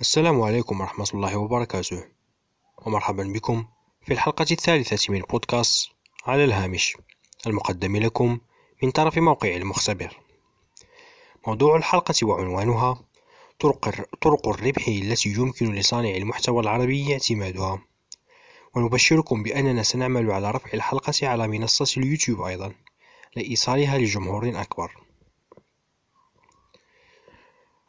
السلام عليكم ورحمة الله وبركاته. ومرحبا بكم في الحلقة الثالثة من بودكاست على الهامش المقدم لكم من طرف موقع المختبر. موضوع الحلقة وعنوانها طرق, طرق الربح التي يمكن لصانع المحتوى العربي اعتمادها. ونبشركم بأننا سنعمل على رفع الحلقة على منصة اليوتيوب أيضا لإيصالها لجمهور أكبر.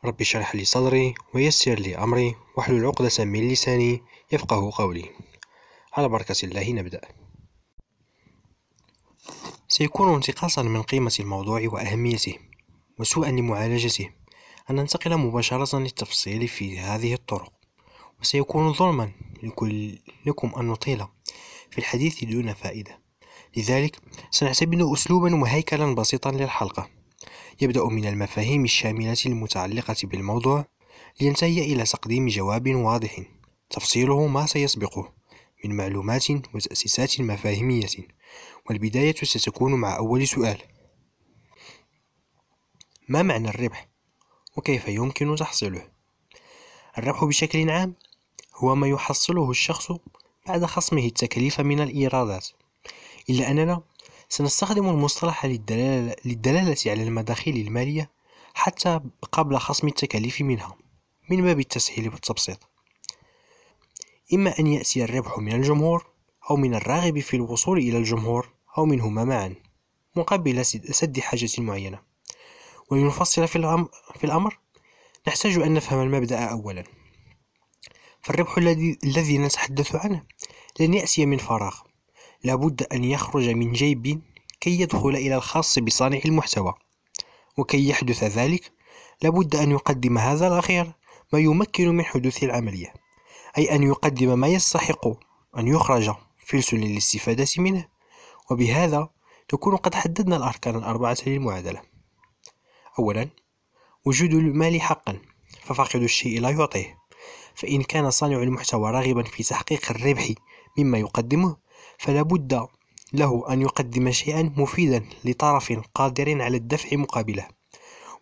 رب اشرح لي صدري ويسر لي أمري واحلل عقدة من لساني يفقه قولي. على بركة الله نبدأ. سيكون انتقاصا من قيمة الموضوع وأهميته وسوءا لمعالجته أن ننتقل مباشرة للتفصيل في هذه الطرق. وسيكون ظلما لكل لكم أن نطيل في الحديث دون فائدة. لذلك سنعتمد أسلوبا وهيكلا بسيطا للحلقة. يبدأ من المفاهيم الشاملة المتعلقة بالموضوع لينتهي إلى تقديم جواب واضح تفصيله ما سيسبقه من معلومات وتأسيسات مفاهيمية والبداية ستكون مع أول سؤال ما معنى الربح؟ وكيف يمكن تحصيله؟ الربح بشكل عام هو ما يحصله الشخص بعد خصمه التكاليف من الإيرادات إلا أننا سنستخدم المصطلح للدلالة, للدلالة على المداخيل المالية حتى قبل خصم التكاليف منها من باب التسهيل والتبسيط. إما أن يأتي الربح من الجمهور أو من الراغب في الوصول إلى الجمهور أو منهما معا مقابل سد حاجة معينة. ولنفصل في الأمر نحتاج أن نفهم المبدأ أولا. فالربح الذي الذي نتحدث عنه لن يأتي من فراغ. لابد أن يخرج من جيب كي يدخل إلى الخاص بصانع المحتوى. وكي يحدث ذلك لابد أن يقدم هذا الأخير ما يمكن من حدوث العملية. أي أن يقدم ما يستحق أن يخرج فلس للاستفادة منه. وبهذا نكون قد حددنا الأركان الأربعة للمعادلة. أولا وجود المال حقا ففاقد الشيء لا يعطيه. فإن كان صانع المحتوى راغبا في تحقيق الربح مما يقدمه فلا بد له أن يقدم شيئا مفيدا لطرف قادر على الدفع مقابله.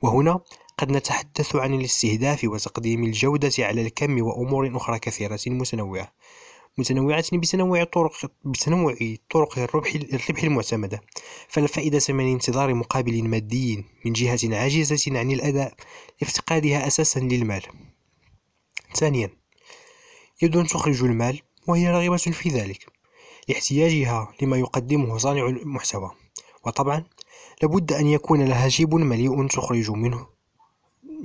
وهنا قد نتحدث عن الاستهداف وتقديم الجودة على الكم وأمور أخرى كثيرة متنوعة. متنوعة بتنوع طرق بتنوع طرق الربح الربح المعتمدة. فلا فائدة من انتظار مقابل مادي من جهة عاجزة عن الأداء لافتقادها أساسا للمال. ثانيا يد تخرج المال وهي راغبة في ذلك. لاحتياجها لما يقدمه صانع المحتوى. وطبعا لابد أن يكون لها جيب مليء تخرج منه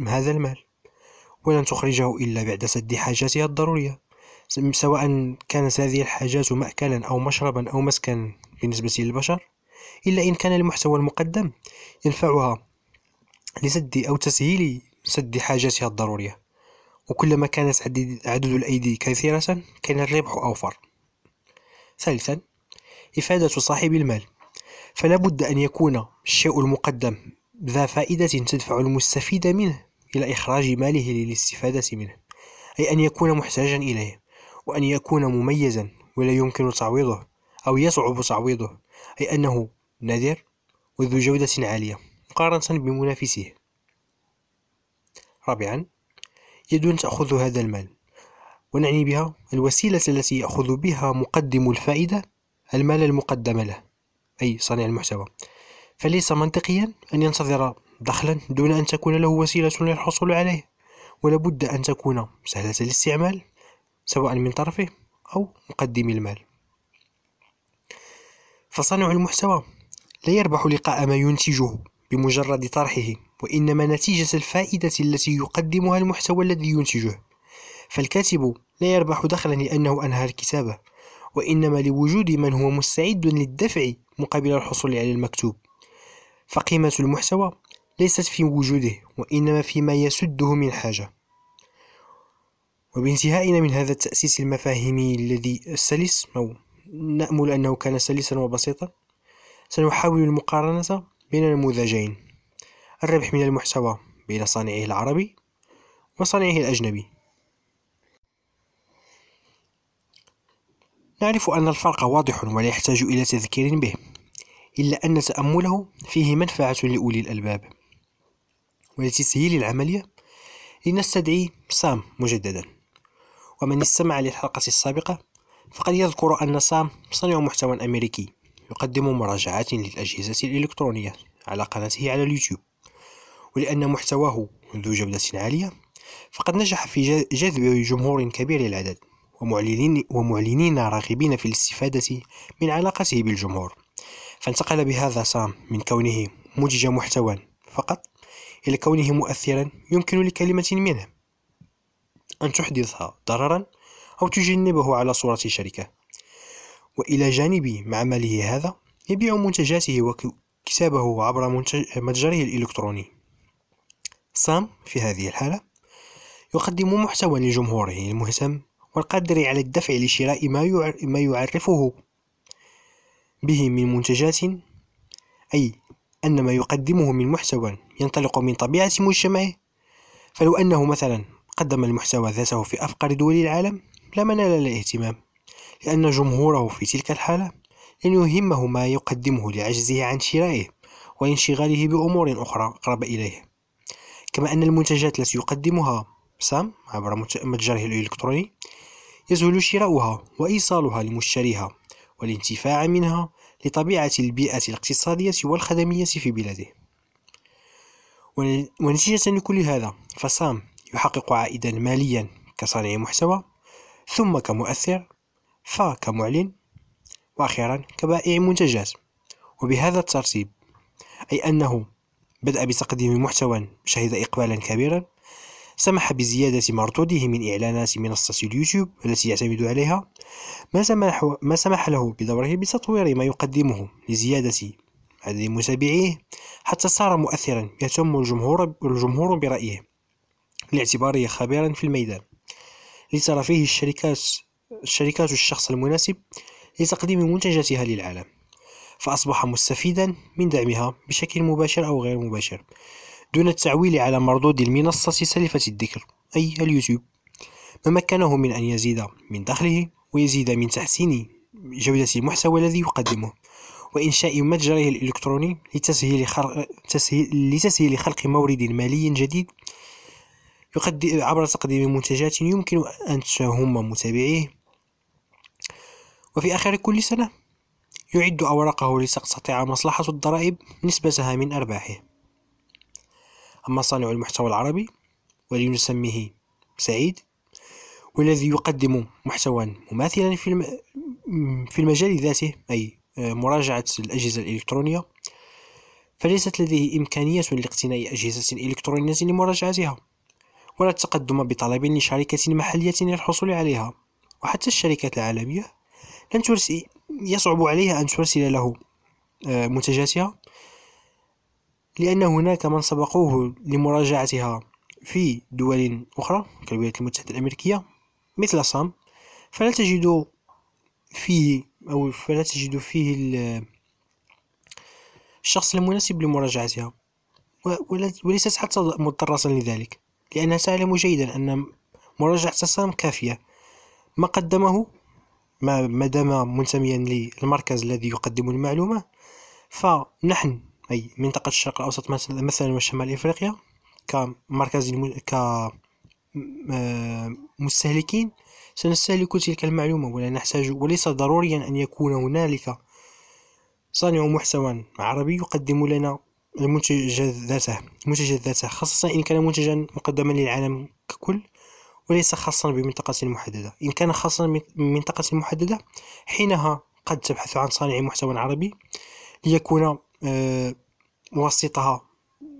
هذا المال ولن تخرجه إلا بعد سد حاجاتها الضرورية سواء كانت هذه الحاجات مأكلا أو مشربا أو مسكنا بالنسبة للبشر إلا إن كان المحتوى المقدم ينفعها لسد أو تسهيل سد حاجاتها الضرورية. وكلما كانت عدد الأيدي كثيرة كان الربح أوفر. ثالثا إفادة صاحب المال. فلا بد أن يكون الشيء المقدم ذا فائدة تدفع المستفيد منه إلى إخراج ماله للاستفادة منه أي أن يكون محتاجا إليه وأن يكون مميزا ولا يمكن تعويضه أو يصعب تعويضه أي أنه نادر وذو جودة عالية مقارنة بمنافسيه. رابعا يد تأخذ هذا المال. ونعني بها الوسيلة التي يأخذ بها مقدم الفائدة المال المقدم له أي صانع المحتوى. فليس منطقيا أن ينتظر دخلا دون أن تكون له وسيلة للحصول عليه ولابد أن تكون سهلة الاستعمال سواء من طرفه أو مقدم المال. فصانع المحتوى لا يربح لقاء ما ينتجه بمجرد طرحه وإنما نتيجة الفائدة التي يقدمها المحتوى الذي ينتجه. فالكاتب لا يربح دخلا لأنه أنهى الكتابة وإنما لوجود من هو مستعد للدفع مقابل الحصول على المكتوب. فقيمة المحتوى ليست في وجوده وإنما فيما يسده من حاجة. وبانتهائنا من هذا التأسيس المفاهيمي الذي السلس أو نأمل أنه كان سلسا وبسيطا سنحاول المقارنة بين نموذجين الربح من المحتوى بين صانعه العربي وصانعه الأجنبي. نعرف أن الفرق واضح ولا يحتاج إلى تذكير به إلا أن تأمله فيه منفعة لأولي الألباب. ولتسهيل العملية لنستدعي سام مجددا. ومن استمع للحلقة السابقة فقد يذكر أن سام صانع محتوى أمريكي يقدم مراجعات للأجهزة الإلكترونية على قناته على اليوتيوب. ولأن محتواه ذو جودة عالية فقد نجح في جذب جمهور كبير العدد ومعلنين, ومعلنين راغبين في الاستفادة من علاقته بالجمهور. فانتقل بهذا سام من كونه مجج محتوى فقط إلى كونه مؤثرا يمكن لكلمة منه. أن تحدث ضررا أو تجنبه على صورة شركة. وإلى جانب معمله هذا يبيع منتجاته وكتابه عبر متجره الإلكتروني. سام في هذه الحالة يقدم محتوى لجمهوره المهتم والقادر على الدفع لشراء ما يعرفه به من منتجات أي أن ما يقدمه من محتوى ينطلق من طبيعة مجتمعه. فلو أنه مثلا قدم المحتوى ذاته في أفقر دول العالم لما نال الاهتمام لأن جمهوره في تلك الحالة لن يهمه ما يقدمه لعجزه عن شرائه وانشغاله بأمور أخرى أقرب إليه. كما أن المنتجات التي يقدمها سام عبر متجره الإلكتروني يسهل شراؤها وإيصالها لمشتريها والانتفاع منها لطبيعة البيئة الاقتصادية والخدمية في بلاده. ونتيجة لكل هذا فسام يحقق عائدا ماليا كصانع محتوى ثم كمؤثر فكمعلن وأخيرا كبائع منتجات. وبهذا الترتيب أي أنه بدأ بتقديم محتوى شهد إقبالا كبيرا سمح بزيادة مردوده من إعلانات منصة اليوتيوب التي يعتمد عليها. ما سمح, ما سمح له بدوره بتطوير ما يقدمه لزيادة عدد متابعيه حتى صار مؤثرا يهتم الجمهور, الجمهور برأيه لاعتباره خبيرا في الميدان. لترى فيه الشركات الشركات الشخص المناسب لتقديم منتجاتها للعالم فأصبح مستفيدا من دعمها بشكل مباشر أو غير مباشر. دون التعويل على مردود المنصة سلفة الذكر أي اليوتيوب. ما مكنه من أن يزيد من دخله ويزيد من تحسين جودة المحتوى الذي يقدمه. وإنشاء متجره الإلكتروني لتسهيل خلق, تسهيل لتسهيل خلق مورد مالي جديد عبر تقديم منتجات يمكن أن تهم متابعيه. وفي آخر كل سنة يعد أوراقه لتستطيع مصلحة الضرائب نسبتها من أرباحه. أما صانع المحتوى العربي ولنسميه سعيد والذي يقدم محتوى مماثلا في في المجال ذاته أي آه، مراجعة الأجهزة الإلكترونية. فليست لديه إمكانية لاقتناء أجهزة إلكترونية لمراجعتها ولا التقدم بطلب لشركة محلية للحصول عليها. وحتى الشركات العالمية لن ترسل يصعب عليها أن ترسل له آه، منتجاتها. لأن هناك من سبقوه لمراجعتها في دول أخرى كالولايات المتحدة الأمريكية مثل صام فلا تجد فيه أو فلا تجد فيه الشخص المناسب لمراجعتها. وليست حتى مضطرة لذلك لأنها تعلم جيدا أن مراجعة سام كافية. ما قدمه ما دام منتميا للمركز الذي يقدم المعلومة فنحن أي منطقة الشرق الأوسط مثلا وشمال إفريقيا كمركز كمستهلكين سنستهلك تلك المعلومة ولا نحتاج وليس ضروريا أن يكون هنالك صانع محتوى عربي يقدم لنا المنتجات ذاته المنتجات ذاته خاصة إن كان منتجا مقدما للعالم ككل وليس خاصا بمنطقة محددة. إن كان خاصا بمنطقة محددة حينها قد تبحث عن صانع محتوى عربي ليكون آه، وسطها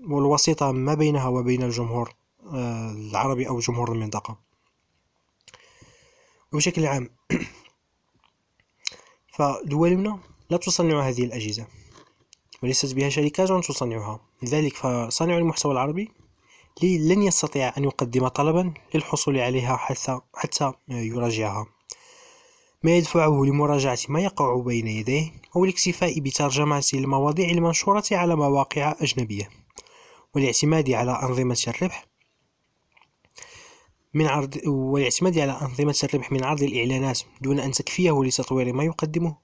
والوسيطة ما بينها وبين الجمهور آه، العربي أو جمهور المنطقة. وبشكل عام فدولنا لا تصنع هذه الأجهزة وليست بها شركات تصنعها. لذلك فصانع المحتوى العربي لن يستطيع أن يقدم طلبا للحصول عليها حتى, حتى يراجعها. ما يدفعه لمراجعة ما يقع بين يديه أو الاكتفاء بترجمة المواضيع المنشورة على مواقع أجنبية والاعتماد على أنظمة الربح من عرض والاعتماد على أنظمة الربح من عرض الإعلانات دون أن تكفيه لتطوير ما يقدمه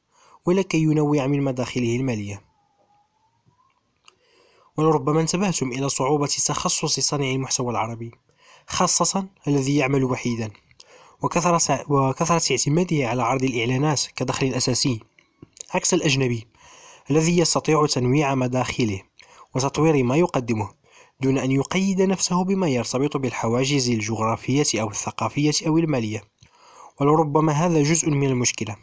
ولكي ينوع من مداخله المالية. ولربما انتبهتم إلى صعوبة تخصص صانع المحتوى العربي خاصة الذي يعمل وحيدا. وكثرة, اعتماده على عرض الإعلانات كدخل أساسي عكس الأجنبي الذي يستطيع تنويع مداخله وتطوير ما يقدمه دون أن يقيد نفسه بما يرتبط بالحواجز الجغرافية أو الثقافية أو المالية. ولربما هذا جزء من المشكلة.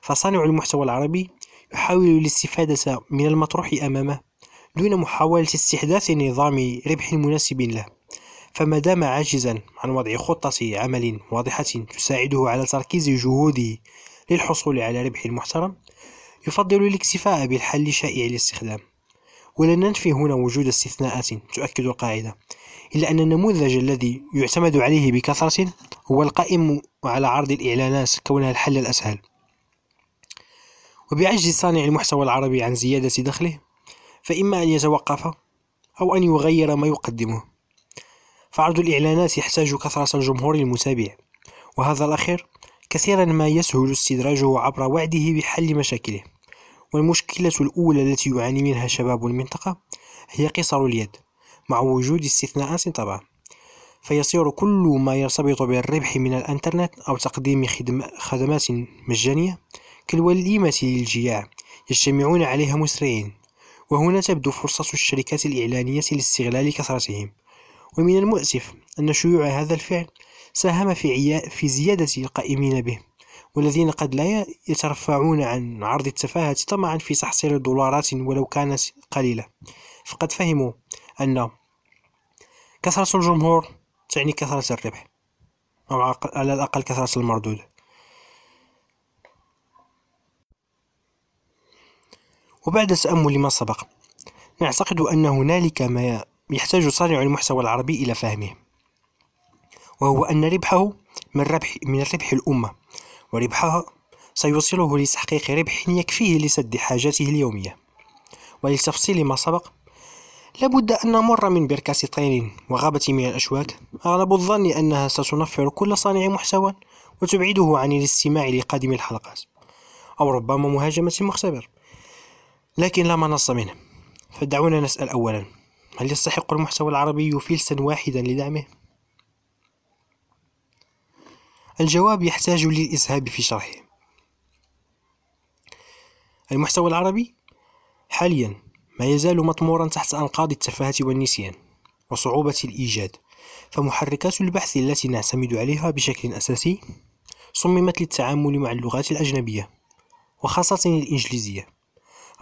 فصانع المحتوى العربي يحاول الاستفادة من المطروح أمامه دون محاولة استحداث نظام ربح مناسب له. فما دام عاجزا عن وضع خطة عمل واضحة تساعده على تركيز جهوده للحصول على ربح محترم يفضل الاكتفاء بالحل شائع الاستخدام ولا ننفي هنا وجود استثناءات تؤكد القاعدة إلا أن النموذج الذي يعتمد عليه بكثرة هو القائم على عرض الإعلانات كونها الحل الأسهل. وبعجز صانع المحتوى العربي عن زيادة دخله فإما أن يتوقف أو أن يغير ما يقدمه. فعرض الإعلانات يحتاج كثرة الجمهور المتابع وهذا الأخير كثيرا ما يسهل استدراجه عبر وعده بحل مشاكله. والمشكلة الأولى التي يعاني منها شباب المنطقة هي قصر اليد مع وجود استثناءات طبعا. فيصير كل ما يرتبط بالربح من الإنترنت أو تقديم خدمات مجانية كالوليمة للجياع يجتمعون عليها مسرعين وهنا تبدو فرصة الشركات الإعلانية لاستغلال كثرتهم. ومن المؤسف أن شيوع هذا الفعل ساهم في, في زيادة القائمين به والذين قد لا يترفعون عن عرض التفاهة طمعا في تحصيل دولارات ولو كانت قليلة. فقد فهموا أن كثرة الجمهور تعني كثرة الربح أو على الأقل كثرة المردود. وبعد تأمل ما سبق نعتقد أن هنالك ما يحتاج صانع المحتوى العربي إلى فهمه وهو أن ربحه من ربح من ربح الأمة وربحها سيوصله لتحقيق ربح يكفيه لسد حاجاته اليومية. ولتفصيل ما سبق لابد أن نمر من بركة طين وغابة من الأشواك. أغلب الظن أنها ستنفر كل صانع محتوى وتبعده عن الاستماع لقادم الحلقات أو ربما مهاجمة المختبر لكن لا منص منه. فدعونا نسأل أولا هل يستحق المحتوى العربي فلسا واحدا لدعمه؟ الجواب يحتاج للإسهاب في شرحه المحتوى العربي حاليا ما يزال مطمورا تحت أنقاض التفاهة والنسيان وصعوبة الإيجاد فمحركات البحث التي نعتمد عليها بشكل أساسي صممت للتعامل مع اللغات الأجنبية وخاصة الإنجليزية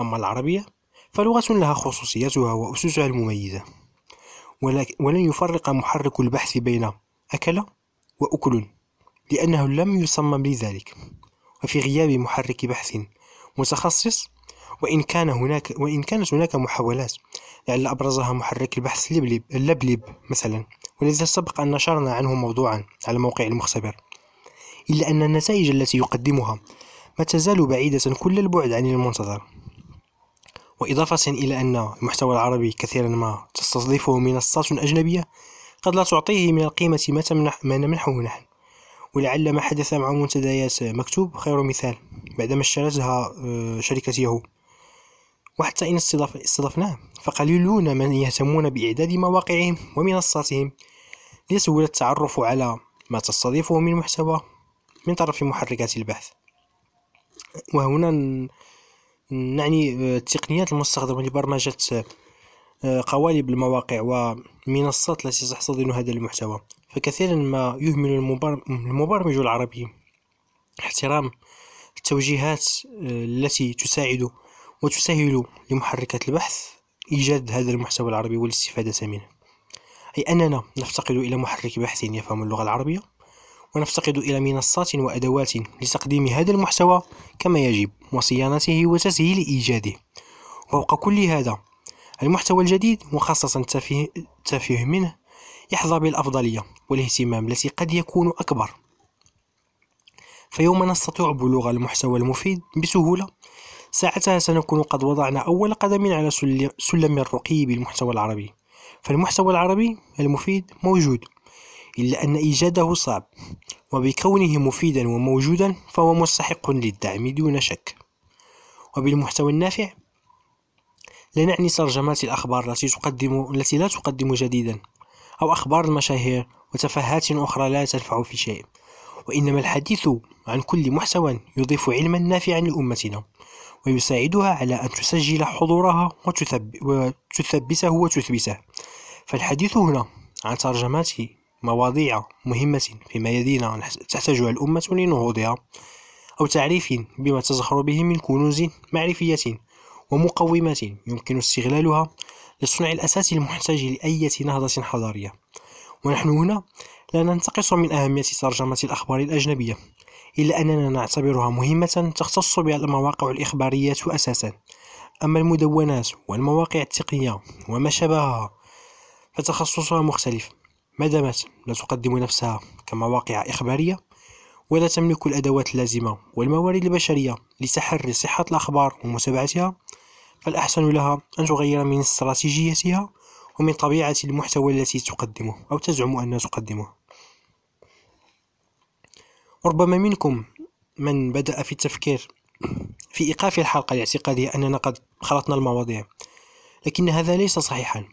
أما العربية فلغة لها خصوصيتها وأسسها المميزة. ولن يفرق محرك البحث بين أكل وأكل لأنه لم يصمم لذلك. وفي غياب محرك بحث متخصص وإن كان هناك وإن كانت هناك محاولات لعل أبرزها محرك البحث لبلب اللبلب مثلا. والذي سبق أن نشرنا عنه موضوعا على موقع المختبر. إلا أن النتائج التي يقدمها ما تزال بعيدة كل البعد عن المنتظر. وإضافة إلى أن المحتوى العربي كثيرا ما تستضيفه منصات أجنبية قد لا تعطيه من القيمة ما, تمنح ما نمنحه نحن. ولعل ما حدث مع منتديات مكتوب خير مثال بعدما اشترتها آه، شركة ياهو. وحتى إن استضفناه فقليلون من يهتمون بإعداد مواقعهم ومنصاتهم ليسهل التعرف على ما تستضيفه من محتوى من طرف محركات البحث. وهنا نعني آه، التقنيات المستخدمة لبرمجة آه، قوالب المواقع ومنصات التي تحتضن هذا المحتوى. فكثيرا ما يهمل المبرمج العربي احترام التوجيهات آه، التي تساعد وتسهل لمحركات البحث إيجاد هذا المحتوى العربي والاستفادة منه. أي أننا نفتقد إلى محرك بحث يفهم اللغة العربية؟ ونفتقد إلى منصات وأدوات لتقديم هذا المحتوى كما يجب وصيانته وتسهيل إيجاده. وفوق كل هذا المحتوى الجديد وخاصة التافه منه يحظى بالأفضلية والاهتمام التي قد يكون أكبر. فيوم نستطيع بلوغ المحتوى المفيد بسهولة ساعتها سنكون قد وضعنا أول قدم على سلم الرقي بالمحتوى العربي. فالمحتوى العربي المفيد موجود. إلا أن إيجاده صعب وبكونه مفيدا وموجودا فهو مستحق للدعم دون شك. وبالمحتوى النافع لا نعني ترجمات الأخبار التي تقدم التي لا تقدم جديدا أو أخبار المشاهير وتفاهات أخرى لا تنفع في شيء. وإنما الحديث عن كل محتوى يضيف علما نافعا لأمتنا ويساعدها على أن تسجل حضورها وتثبته وتثبته. فالحديث هنا عن ترجمات مواضيع مهمة في ميادين تحتاجها الأمة لنهوضها أو تعريف بما تزخر به من كنوز معرفية ومقومات يمكن استغلالها لصنع الأساس المحتاج لأية نهضة حضارية. ونحن هنا لا ننتقص من أهمية ترجمة الأخبار الأجنبية إلا أننا نعتبرها مهمة تختص بها المواقع الإخبارية أساسا. أما المدونات والمواقع التقنية وما شابهها فتخصصها مختلف. ما دامت لا تقدم نفسها كمواقع إخبارية ولا تملك الأدوات اللازمة والموارد البشرية لتحري صحة الأخبار ومتابعتها. فالأحسن لها أن تغير من استراتيجيتها ومن طبيعة المحتوى التي تقدمه أو تزعم أنها تقدمه. ربما منكم من بدأ في التفكير في إيقاف الحلقة لاعتقاده أننا قد خلطنا المواضيع لكن هذا ليس صحيحا.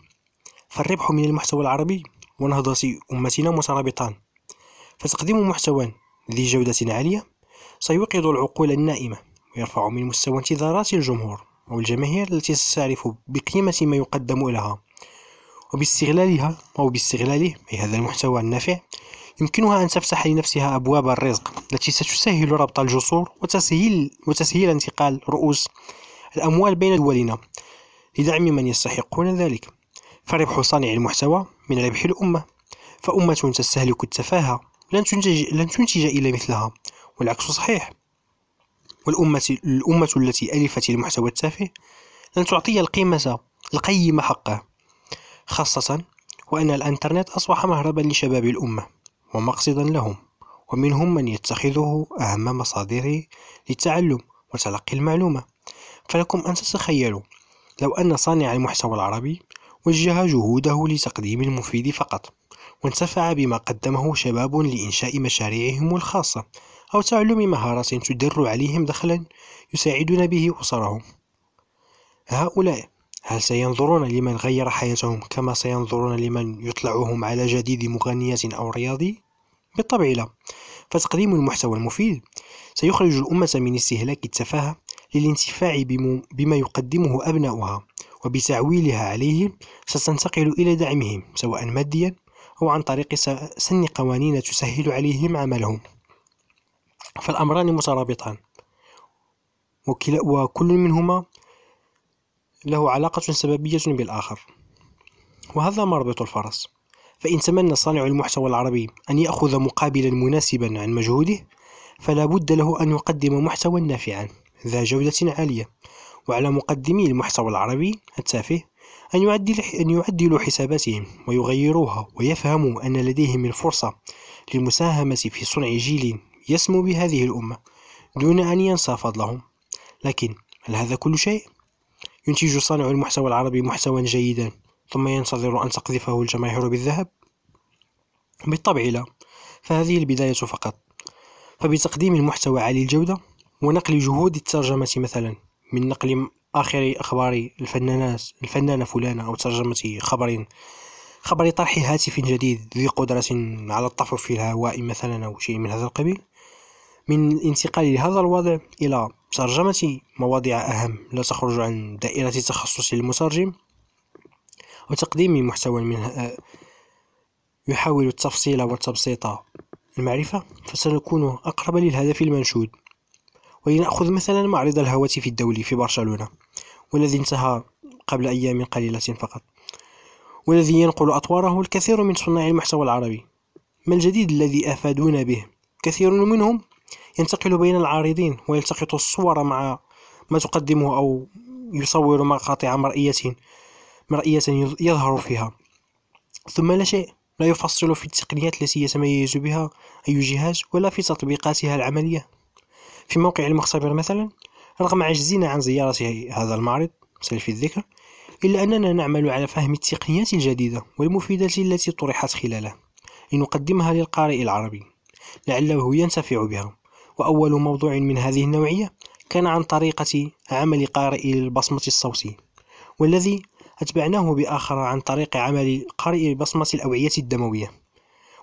فالربح من المحتوى العربي ونهضة أمتنا مترابطان. فتقديم محتوى ذي جودة عالية سيوقظ العقول النائمة ويرفع من مستوى انتظارات الجمهور أو الجماهير التي ستعرف بقيمة ما يقدم لها. وباستغلالها أو باستغلاله أي هذا المحتوى النافع يمكنها أن تفتح لنفسها أبواب الرزق التي ستسهل ربط الجسور وتسهيل, وتسهيل انتقال رؤوس الأموال بين دولنا لدعم من يستحقون ذلك. فربح صانع المحتوى من ربح الأمة. فأمة تستهلك التفاهة لن تنتج, لن تنتج إلا مثلها والعكس صحيح. والأمة الأمة التي ألفت المحتوى التافه لن تعطي القيمة القيمة حقه خاصة وأن الإنترنت أصبح مهربا لشباب الأمة ومقصدا لهم ومنهم من يتخذه أهم مصادره للتعلم وتلقي المعلومة. فلكم أن تتخيلوا لو أن صانع المحتوى العربي وجه جهوده لتقديم المفيد فقط وانتفع بما قدمه شباب لإنشاء مشاريعهم الخاصة أو تعلم مهارات تدر عليهم دخلا يساعدون به أسرهم هؤلاء هل سينظرون لمن غير حياتهم كما سينظرون لمن يطلعهم على جديد مغنية أو رياضي؟ بالطبع لا فتقديم المحتوى المفيد سيخرج الأمة من استهلاك التفاهة للانتفاع بما يقدمه أبناؤها وبتعويلها عليه ستنتقل إلى دعمهم سواء ماديا أو عن طريق سن قوانين تسهل عليهم عملهم. فالأمران مترابطان. وكل منهما له علاقة سببية بالآخر. وهذا مربط الفرس. فإن تمنى صانع المحتوى العربي أن يأخذ مقابلا مناسبا عن مجهوده فلا بد له أن يقدم محتوى نافعا ذا جودة عالية. وعلى مقدمي المحتوى العربي التافه أن يعدل أن يعدلوا حساباتهم ويغيروها ويفهموا أن لديهم الفرصة للمساهمة في صنع جيل يسمو بهذه الأمة دون أن ينسى فضلهم لكن هل هذا كل شيء؟ ينتج صانع المحتوى العربي محتوى جيدا ثم ينتظر أن تقذفه الجماهير بالذهب؟ بالطبع لا فهذه البداية فقط فبتقديم المحتوى عالي الجودة ونقل جهود الترجمة مثلا من نقل آخر أخبار الفنانات الفنانة فلانة أو ترجمة خبر خبر طرح هاتف جديد ذي قدرة على الطفو في الهواء مثلا أو شيء من هذا القبيل. من الانتقال لهذا الوضع إلى ترجمة مواضيع أهم لا تخرج عن دائرة تخصص المترجم وتقديم محتوى منها يحاول التفصيل والتبسيط المعرفة. فسنكون أقرب للهدف المنشود. ولنأخذ مثلا معرض الهواتف الدولي في برشلونة والذي انتهى قبل أيام قليلة فقط والذي ينقل أطواره الكثير من صناع المحتوى العربي. ما الجديد الذي أفادونا به؟ كثير منهم ينتقل بين العارضين ويلتقط الصور مع ما تقدمه أو يصور مقاطع مرئية مرئية يظهر فيها. ثم لا شيء لا يفصل في التقنيات التي يتميز بها أي جهاز ولا في تطبيقاتها العملية. في موقع المختبر مثلا رغم عجزنا عن زيارة هذا المعرض سلف الذكر إلا أننا نعمل على فهم التقنيات الجديدة والمفيدة التي طرحت خلاله لنقدمها للقارئ العربي. لعله ينتفع بها. وأول موضوع من هذه النوعية كان عن طريقة عمل قارئ البصمة الصوتي والذي أتبعناه بآخر عن طريق عمل قارئ بصمة الأوعية الدموية.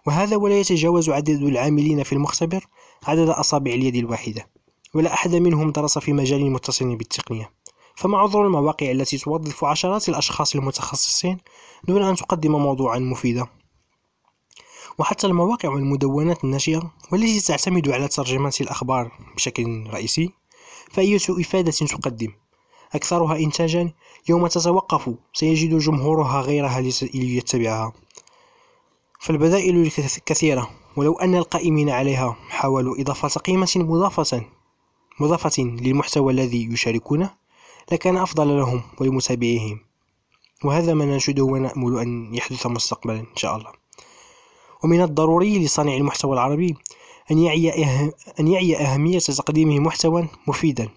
وهذا ولا يتجاوز عدد العاملين في المختبر عدد أصابع اليد الواحدة. ولا أحد منهم درس في مجال متصل بالتقنية. فما عذر المواقع التي توظف عشرات الأشخاص المتخصصين دون أن تقدم موضوعا مفيدا. وحتى المواقع والمدونات الناشئة والتي تعتمد على ترجمة الأخبار بشكل رئيسي فأية إفادة تقدم؟ أكثرها إنتاجا يوم تتوقف سيجد جمهورها غيرها ليتبعها. فالبدائل كثيرة ولو أن القائمين عليها حاولوا إضافة قيمة مضافة مضافة للمحتوى الذي يشاركونه لكان أفضل لهم ولمتابعيهم. وهذا ما ننشده ونأمل أن يحدث مستقبلا إن شاء الله. ومن الضروري لصانع المحتوى العربي أن يعي, أه... أن يعي أهمية تقديمه محتوى مفيدا.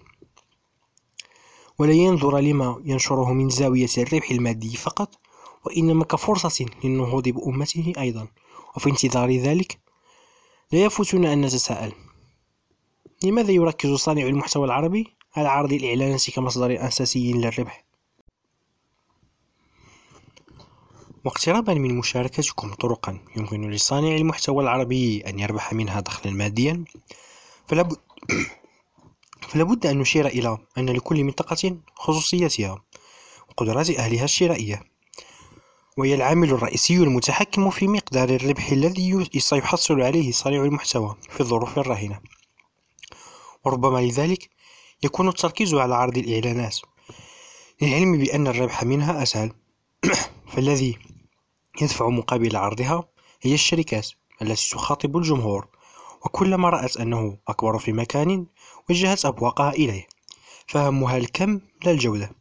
ولا ينظر لما ينشره من زاوية الربح المادي فقط وإنما كفرصة للنهوض بأمته أيضا. وفي انتظار ذلك لا يفوتنا أن نتساءل. لماذا يركز صانع المحتوى العربي؟ على عرض الإعلانات كمصدر أساسي للربح؟ واقترابا من مشاركتكم طرقا يمكن لصانع المحتوى العربي أن يربح منها دخلا ماديا فلابد فلابد أن نشير إلى أن لكل منطقة خصوصيتها وقدرات أهلها الشرائية. وهي العامل الرئيسي المتحكم في مقدار الربح الذي سيحصل عليه صانع المحتوى في الظروف الراهنة. وربما لذلك يكون التركيز على عرض الإعلانات. للعلم بأن الربح منها أسهل. فالذي يدفع مقابل عرضها هي الشركات التي تخاطب الجمهور. وكلما رأت أنه أكبر في مكان وجهت أبواقها إليه. فهمها الكم لا الجودة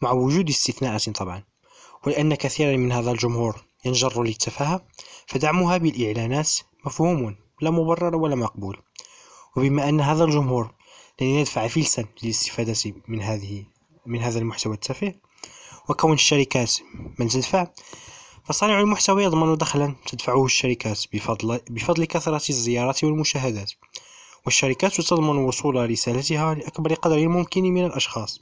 مع وجود استثناءات طبعا. ولأن كثيرا من هذا الجمهور ينجر للتفاهة فدعمها بالإعلانات مفهوم لا مبرر ولا مقبول. وبما أن هذا الجمهور لن يدفع فلسا للاستفادة من هذه من هذا المحتوى التافه وكون الشركات من تدفع فصانع المحتوى يضمن دخلا تدفعه الشركات بفضل, بفضل كثرة الزيارات والمشاهدات والشركات تضمن وصول رسالتها لأكبر قدر ممكن من الأشخاص.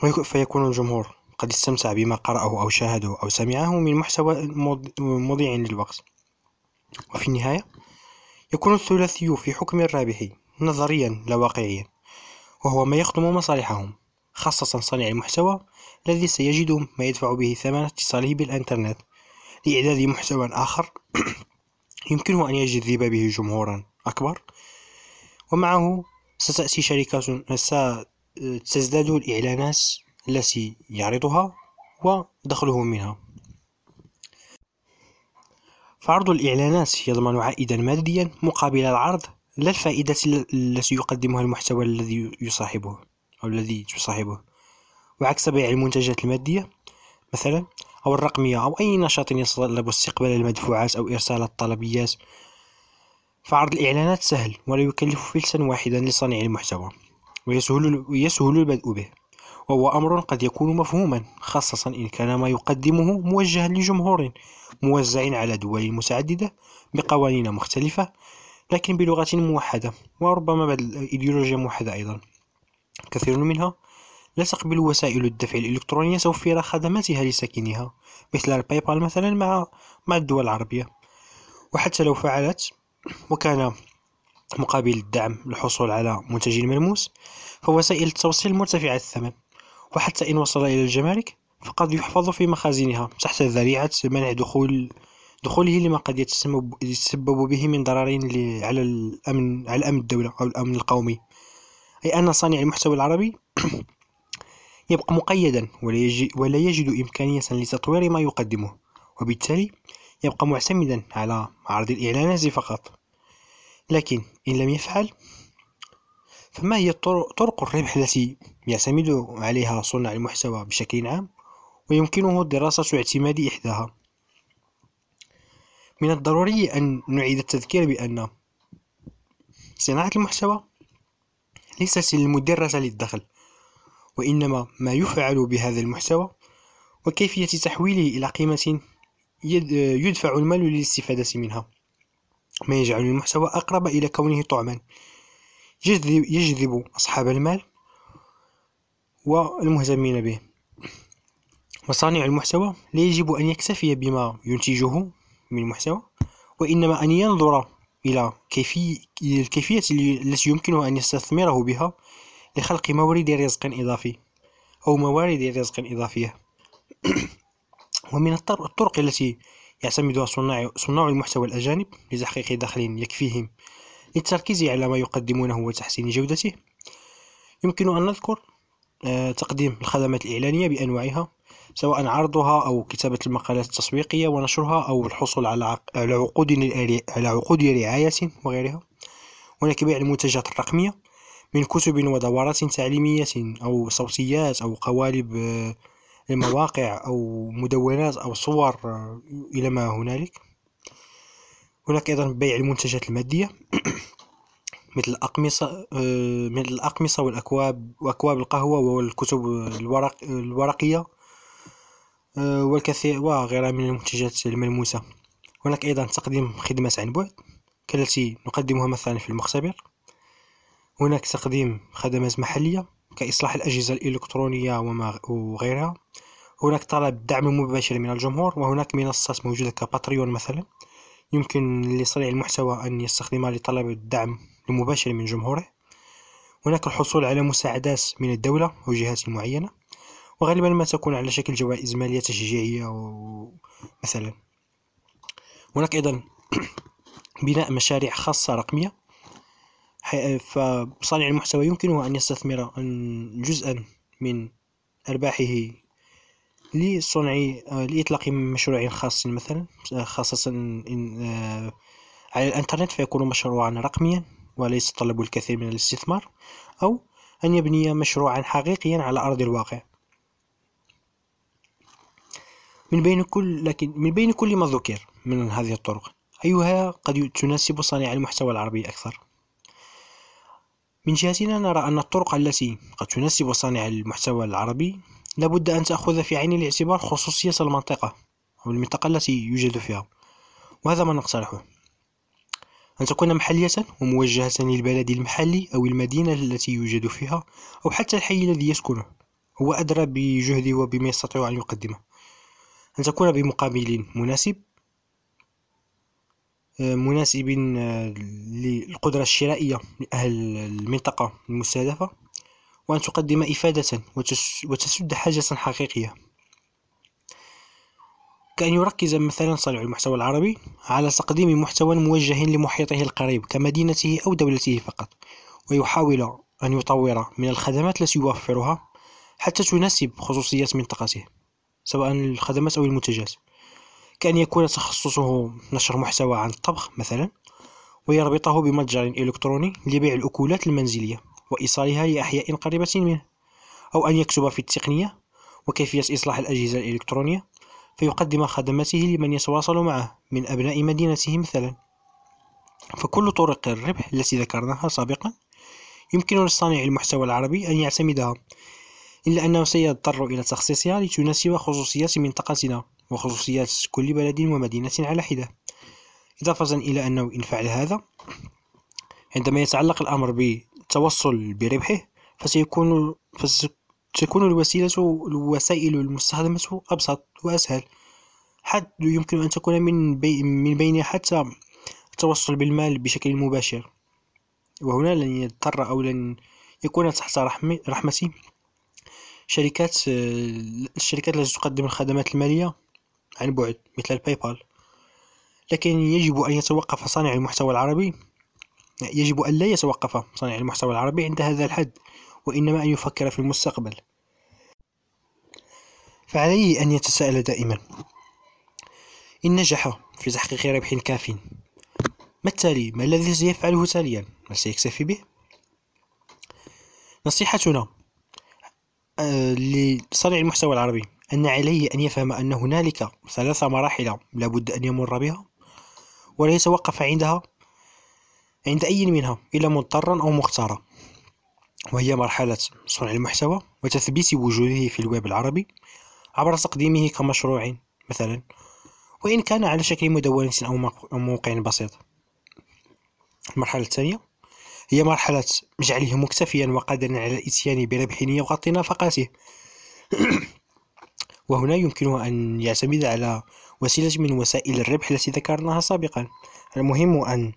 فيكون الجمهور قد استمتع بما قرأه أو شاهده أو سمعه من محتوى مضيع للوقت. وفي النهاية يكون الثلاثي في حكم الرابح نظريا لا واقعيا وهو ما يخدم مصالحهم خاصة صانع المحتوى الذي سيجد ما يدفع به ثمن اتصاله بالإنترنت لإعداد محتوى آخر. يمكنه أن يجذب به جمهورا أكبر ومعه ستأتي شركات ستزداد الإعلانات التي يعرضها ودخله منها. فعرض الإعلانات يضمن عائدا ماديا مقابل العرض لا الفائدة التي يقدمها المحتوى الذي يصاحبه أو الذي تصاحبه. وعكس بيع المنتجات المادية مثلا أو الرقمية أو أي نشاط يتطلب استقبال المدفوعات أو إرسال الطلبيات فعرض الإعلانات سهل ولا يكلف فلسا واحدا لصانع المحتوى ويسهل, ويسهل البدء به وهو أمر قد يكون مفهوما خاصة إن كان ما يقدمه موجها لجمهور. موزع على دول متعددة بقوانين مختلفة لكن بلغة موحدة وربما بعد الإيديولوجيا موحدة أيضا. كثير منها لا تقبل وسائل الدفع الإلكترونية توفير خدماتها لساكنها مثل الباي بال مثلا مع مع الدول العربية. وحتى لو فعلت وكان مقابل الدعم للحصول على منتج ملموس فوسائل التوصيل مرتفعة الثمن. وحتى إن وصل إلى الجمارك فقد يحفظ في مخازنها. تحت ذريعة منع دخول دخوله لما قد يتسبب به من ضرر على الأمن على أمن الدولة أو الأمن القومي. أي أن صانع المحتوى العربي يبقى مقيدا ولا يجد إمكانية لتطوير ما يقدمه وبالتالي يبقى معتمدا على عرض الإعلانات فقط. لكن إن لم يفعل فما هي طرق الربح التي يعتمد عليها صناع المحتوى بشكل عام؟ ويمكنه دراسة اعتماد إحداها. من الضروري أن نعيد التذكير بأن صناعة المحتوى ليست المدرسة للدخل وإنما ما يفعل بهذا المحتوى وكيفية تحويله إلى قيمة يدفع المال للاستفادة منها. ما يجعل المحتوى أقرب إلى كونه طعما يجذب أصحاب المال والمهتمين به. وصانع المحتوى لا يجب أن يكتفي بما ينتجه من محتوى وإنما أن ينظر إلى كيفية الكيفية التي يمكنه أن يستثمره بها لخلق مورد رزق إضافي أو موارد رزق إضافية. ومن الطرق التي يعتمدها صناع, صناع المحتوى الأجانب لتحقيق دخل يكفيهم للتركيز على ما يقدمونه وتحسين جودته. يمكن أن نذكر آه، تقديم الخدمات الإعلانية بأنواعها. سواء عرضها أو كتابة المقالات التسويقية ونشرها أو الحصول على عقود على عقود رعاية وغيرها. هناك بيع المنتجات الرقمية من كتب ودورات تعليمية أو صوتيات أو قوالب آه، المواقع أو مدونات أو صور آه، إلى ما هنالك. هناك أيضا بيع المنتجات المادية مثل الأقمصة آه، مثل الأقمصة والأكواب وأكواب القهوة والكتب الورق الورقية والكثير وغيرها من المنتجات الملموسة. هناك أيضا تقديم خدمات عن بعد كالتي نقدمها مثلا في المختبر. هناك تقديم خدمات محلية كإصلاح الأجهزة الإلكترونية وغيرها. هناك طلب دعم مباشر من الجمهور وهناك منصات موجودة كباتريون مثلا. يمكن لصانع المحتوى أن يستخدمها لطلب الدعم المباشر من جمهوره. هناك الحصول على مساعدات من الدولة أو جهات معينة. وغالبا ما تكون على شكل جوائز مالية تشجيعية مثلا. هناك أيضا بناء مشاريع خاصة رقمية. فصانع المحتوى يمكنه أن يستثمر جزءا من أرباحه لصنع لإطلاق مشروع خاص مثلا. خاصة إن آه، على الإنترنت فيكون مشروعا رقميا وليس يتطلب الكثير من الاستثمار. أو أن يبني مشروعا حقيقيا على أرض الواقع. من بين كل لكن من بين كل ما ذكر من هذه الطرق أيها قد تناسب صانع المحتوى العربي أكثر. من جهتنا نرى أن الطرق التي قد تناسب صانع المحتوى العربي لابد أن تأخذ في عين الاعتبار خصوصية المنطقة أو المنطقة التي يوجد فيها وهذا ما نقترحه. أن تكون محلية وموجهة للبلد المحلي أو المدينة التي يوجد فيها أو حتى الحي الذي يسكنه هو أدرى بجهده وبما يستطيع أن يقدمه. أن تكون بمقابل مناسب آه، مناسب آه، للقدرة الشرائية لأهل المنطقة المستهدفة وأن تقدم إفادة وتسد حاجة حقيقية. كأن يركز مثلا صانع المحتوى العربي على تقديم محتوى موجه لمحيطه القريب كمدينته أو دولته فقط ويحاول أن يطور من الخدمات التي يوفرها حتى تناسب خصوصيات منطقته. سواء الخدمات أو المنتجات. كأن يكون تخصصه نشر محتوى عن الطبخ مثلا ويربطه بمتجر إلكتروني لبيع الأكلات المنزلية وإيصالها لأحياء قريبة منه أو أن يكتب في التقنية وكيفية إصلاح الأجهزة الإلكترونية فيقدم خدماته لمن يتواصل معه من أبناء مدينته مثلا. فكل طرق الربح التي ذكرناها سابقا يمكن لصانع المحتوى العربي أن يعتمدها إلا أنه سيضطر إلى تخصيصها لتناسب خصوصيات منطقتنا وخصوصيات كل بلد ومدينة على حدة. إضافة إلى أنه إن فعل هذا عندما يتعلق الأمر بالتوصل بربحه فسيكون فتكون الوسيلة الوسائل المستخدمة أبسط وأسهل. حد يمكن أن تكون من, بي من بين حتى التوصل بالمال بشكل مباشر. وهنا لن يضطر أو لن يكون تحت رحمتي. شركات الشركات التي تقدم الخدمات المالية عن بعد مثل الباي بال لكن يجب أن يتوقف صانع المحتوى العربي يجب أن لا يتوقف صانع المحتوى العربي عند هذا الحد وإنما أن يفكر في المستقبل فعليه أن يتساءل دائما إن نجح في تحقيق ربح كاف ما التالي؟ ما الذي سيفعله تاليا؟ هل سيكتفي به؟ نصيحتنا آه، لصانع المحتوى العربي. أن عليه أن يفهم أن هنالك ثلاث مراحل لابد أن يمر بها ولا يتوقف عندها عند أي منها إلا مضطرا أو مختارا. وهي مرحلة صنع المحتوى وتثبيت وجوده في الويب العربي عبر تقديمه كمشروع مثلا وإن كان على شكل مدونة أو موقع بسيط. المرحلة الثانية هي مرحلة جعله مكتفيا وقادرا على الإتيان بربح يغطي نفقاته. وهنا يمكنه أن يعتمد على وسيلة من وسائل الربح التي ذكرناها سابقا. المهم أن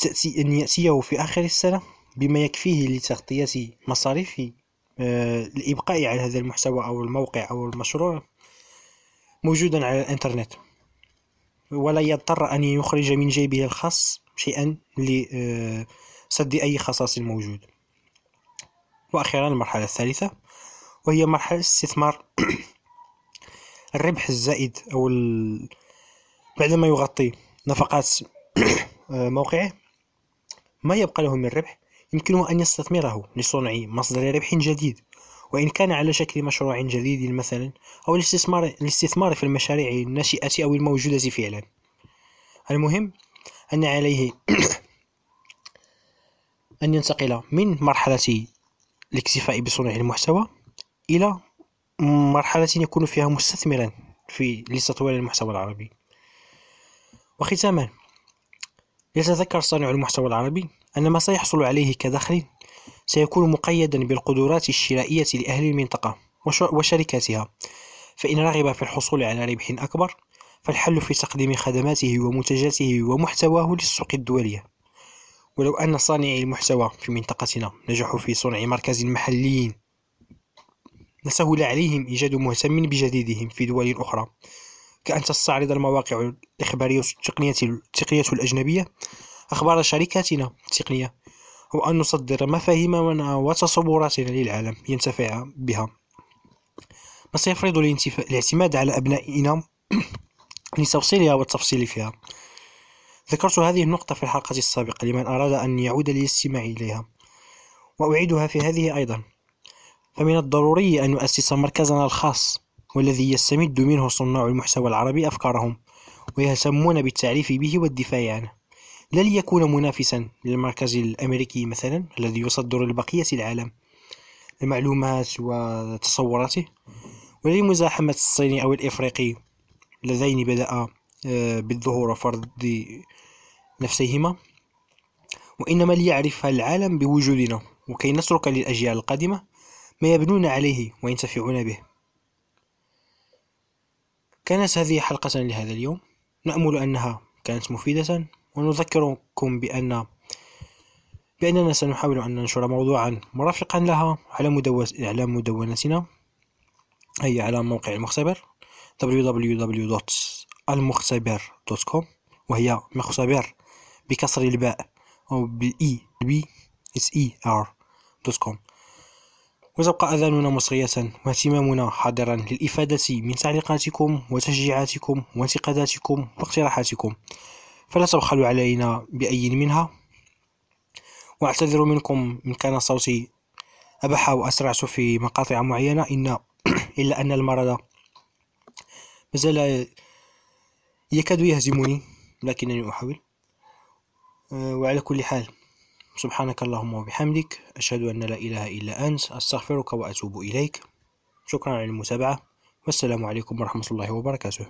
تأتي أن يأتيه في آخر السنة بما يكفيه لتغطية مصاريف آه، الإبقاء على هذا المحتوى أو الموقع أو المشروع موجودا على الإنترنت. ولا يضطر أن يخرج من جيبه الخاص. شيئا لسد أي خصاص موجود. وأخيرا المرحلة الثالثة وهي مرحلة استثمار الربح الزائد أو ال... بعدما يغطي نفقات موقعه ما يبقى له من ربح يمكنه أن يستثمره لصنع مصدر ربح جديد. وإن كان على شكل مشروع جديد مثلا أو الاستثمار, الاستثمار في المشاريع الناشئة أو الموجودة فعلا. المهم أن عليه أن ينتقل من مرحلة الاكتفاء بصنع المحتوى إلى مرحلة يكون فيها مستثمرا في لتطوير المحتوى العربي. وختاما يتذكر صانع المحتوى العربي أن ما سيحصل عليه كدخل سيكون مقيدا بالقدرات الشرائية لأهل المنطقة وشركاتها فإن رغب في الحصول على ربح أكبر فالحل في تقديم خدماته ومنتجاته ومحتواه للسوق الدولية. ولو أن صانعي المحتوى في منطقتنا نجحوا في صنع مركز محلي لسهل عليهم إيجاد مهتم بجديدهم في دول أخرى. كأن تستعرض المواقع الإخبارية التقنية التقنية الأجنبية أخبار شركاتنا التقنية أو أن نصدر مفاهيمنا وتصوراتنا للعالم ينتفع بها. ما سيفرض الاعتماد على أبنائنا لتوصيلها والتفصيل فيها. ذكرت هذه النقطة في الحلقة السابقة لمن أراد أن يعود للاستماع إليها وأعيدها في هذه أيضا. فمن الضروري أن نؤسس مركزنا الخاص والذي يستمد منه صناع المحتوى العربي أفكارهم ويهتمون بالتعريف به والدفاع عنه. لا ليكون منافسا للمركز الأمريكي مثلا الذي يصدر لبقية العالم المعلومات وتصوراته ولمزاحمة الصيني أو الإفريقي. اللذين بدأ آه، بالظهور وفرض نفسيهما. وإنما ليعرف العالم بوجودنا وكي نترك للأجيال القادمة ما يبنون عليه وينتفعون به. كانت هذه حلقة لهذا اليوم. نأمل أنها كانت مفيدة ونذكركم بأن بأننا سنحاول أن ننشر موضوعا مرافقا لها على, مدو... على مدونتنا أي على موقع المختبر. www.المختبر.com وهي مختبر بكسر الباء أو بال E B S E R dot com وتبقى أذاننا مصغية واهتمامنا حاضرا للإفادة من تعليقاتكم وتشجيعاتكم وانتقاداتكم واقتراحاتكم. فلا تبخلوا علينا بأي منها. واعتذر منكم إن كان صوتي أبح وأسرعت في مقاطع معينة. إن إلا أن المرض مازال يكاد يهزمني لكنني أحاول. أه، وعلى كل حال سبحانك اللهم وبحمدك أشهد أن لا إله إلا أنت أستغفرك وأتوب إليك. شكرا على المتابعة والسلام عليكم ورحمة الله وبركاته.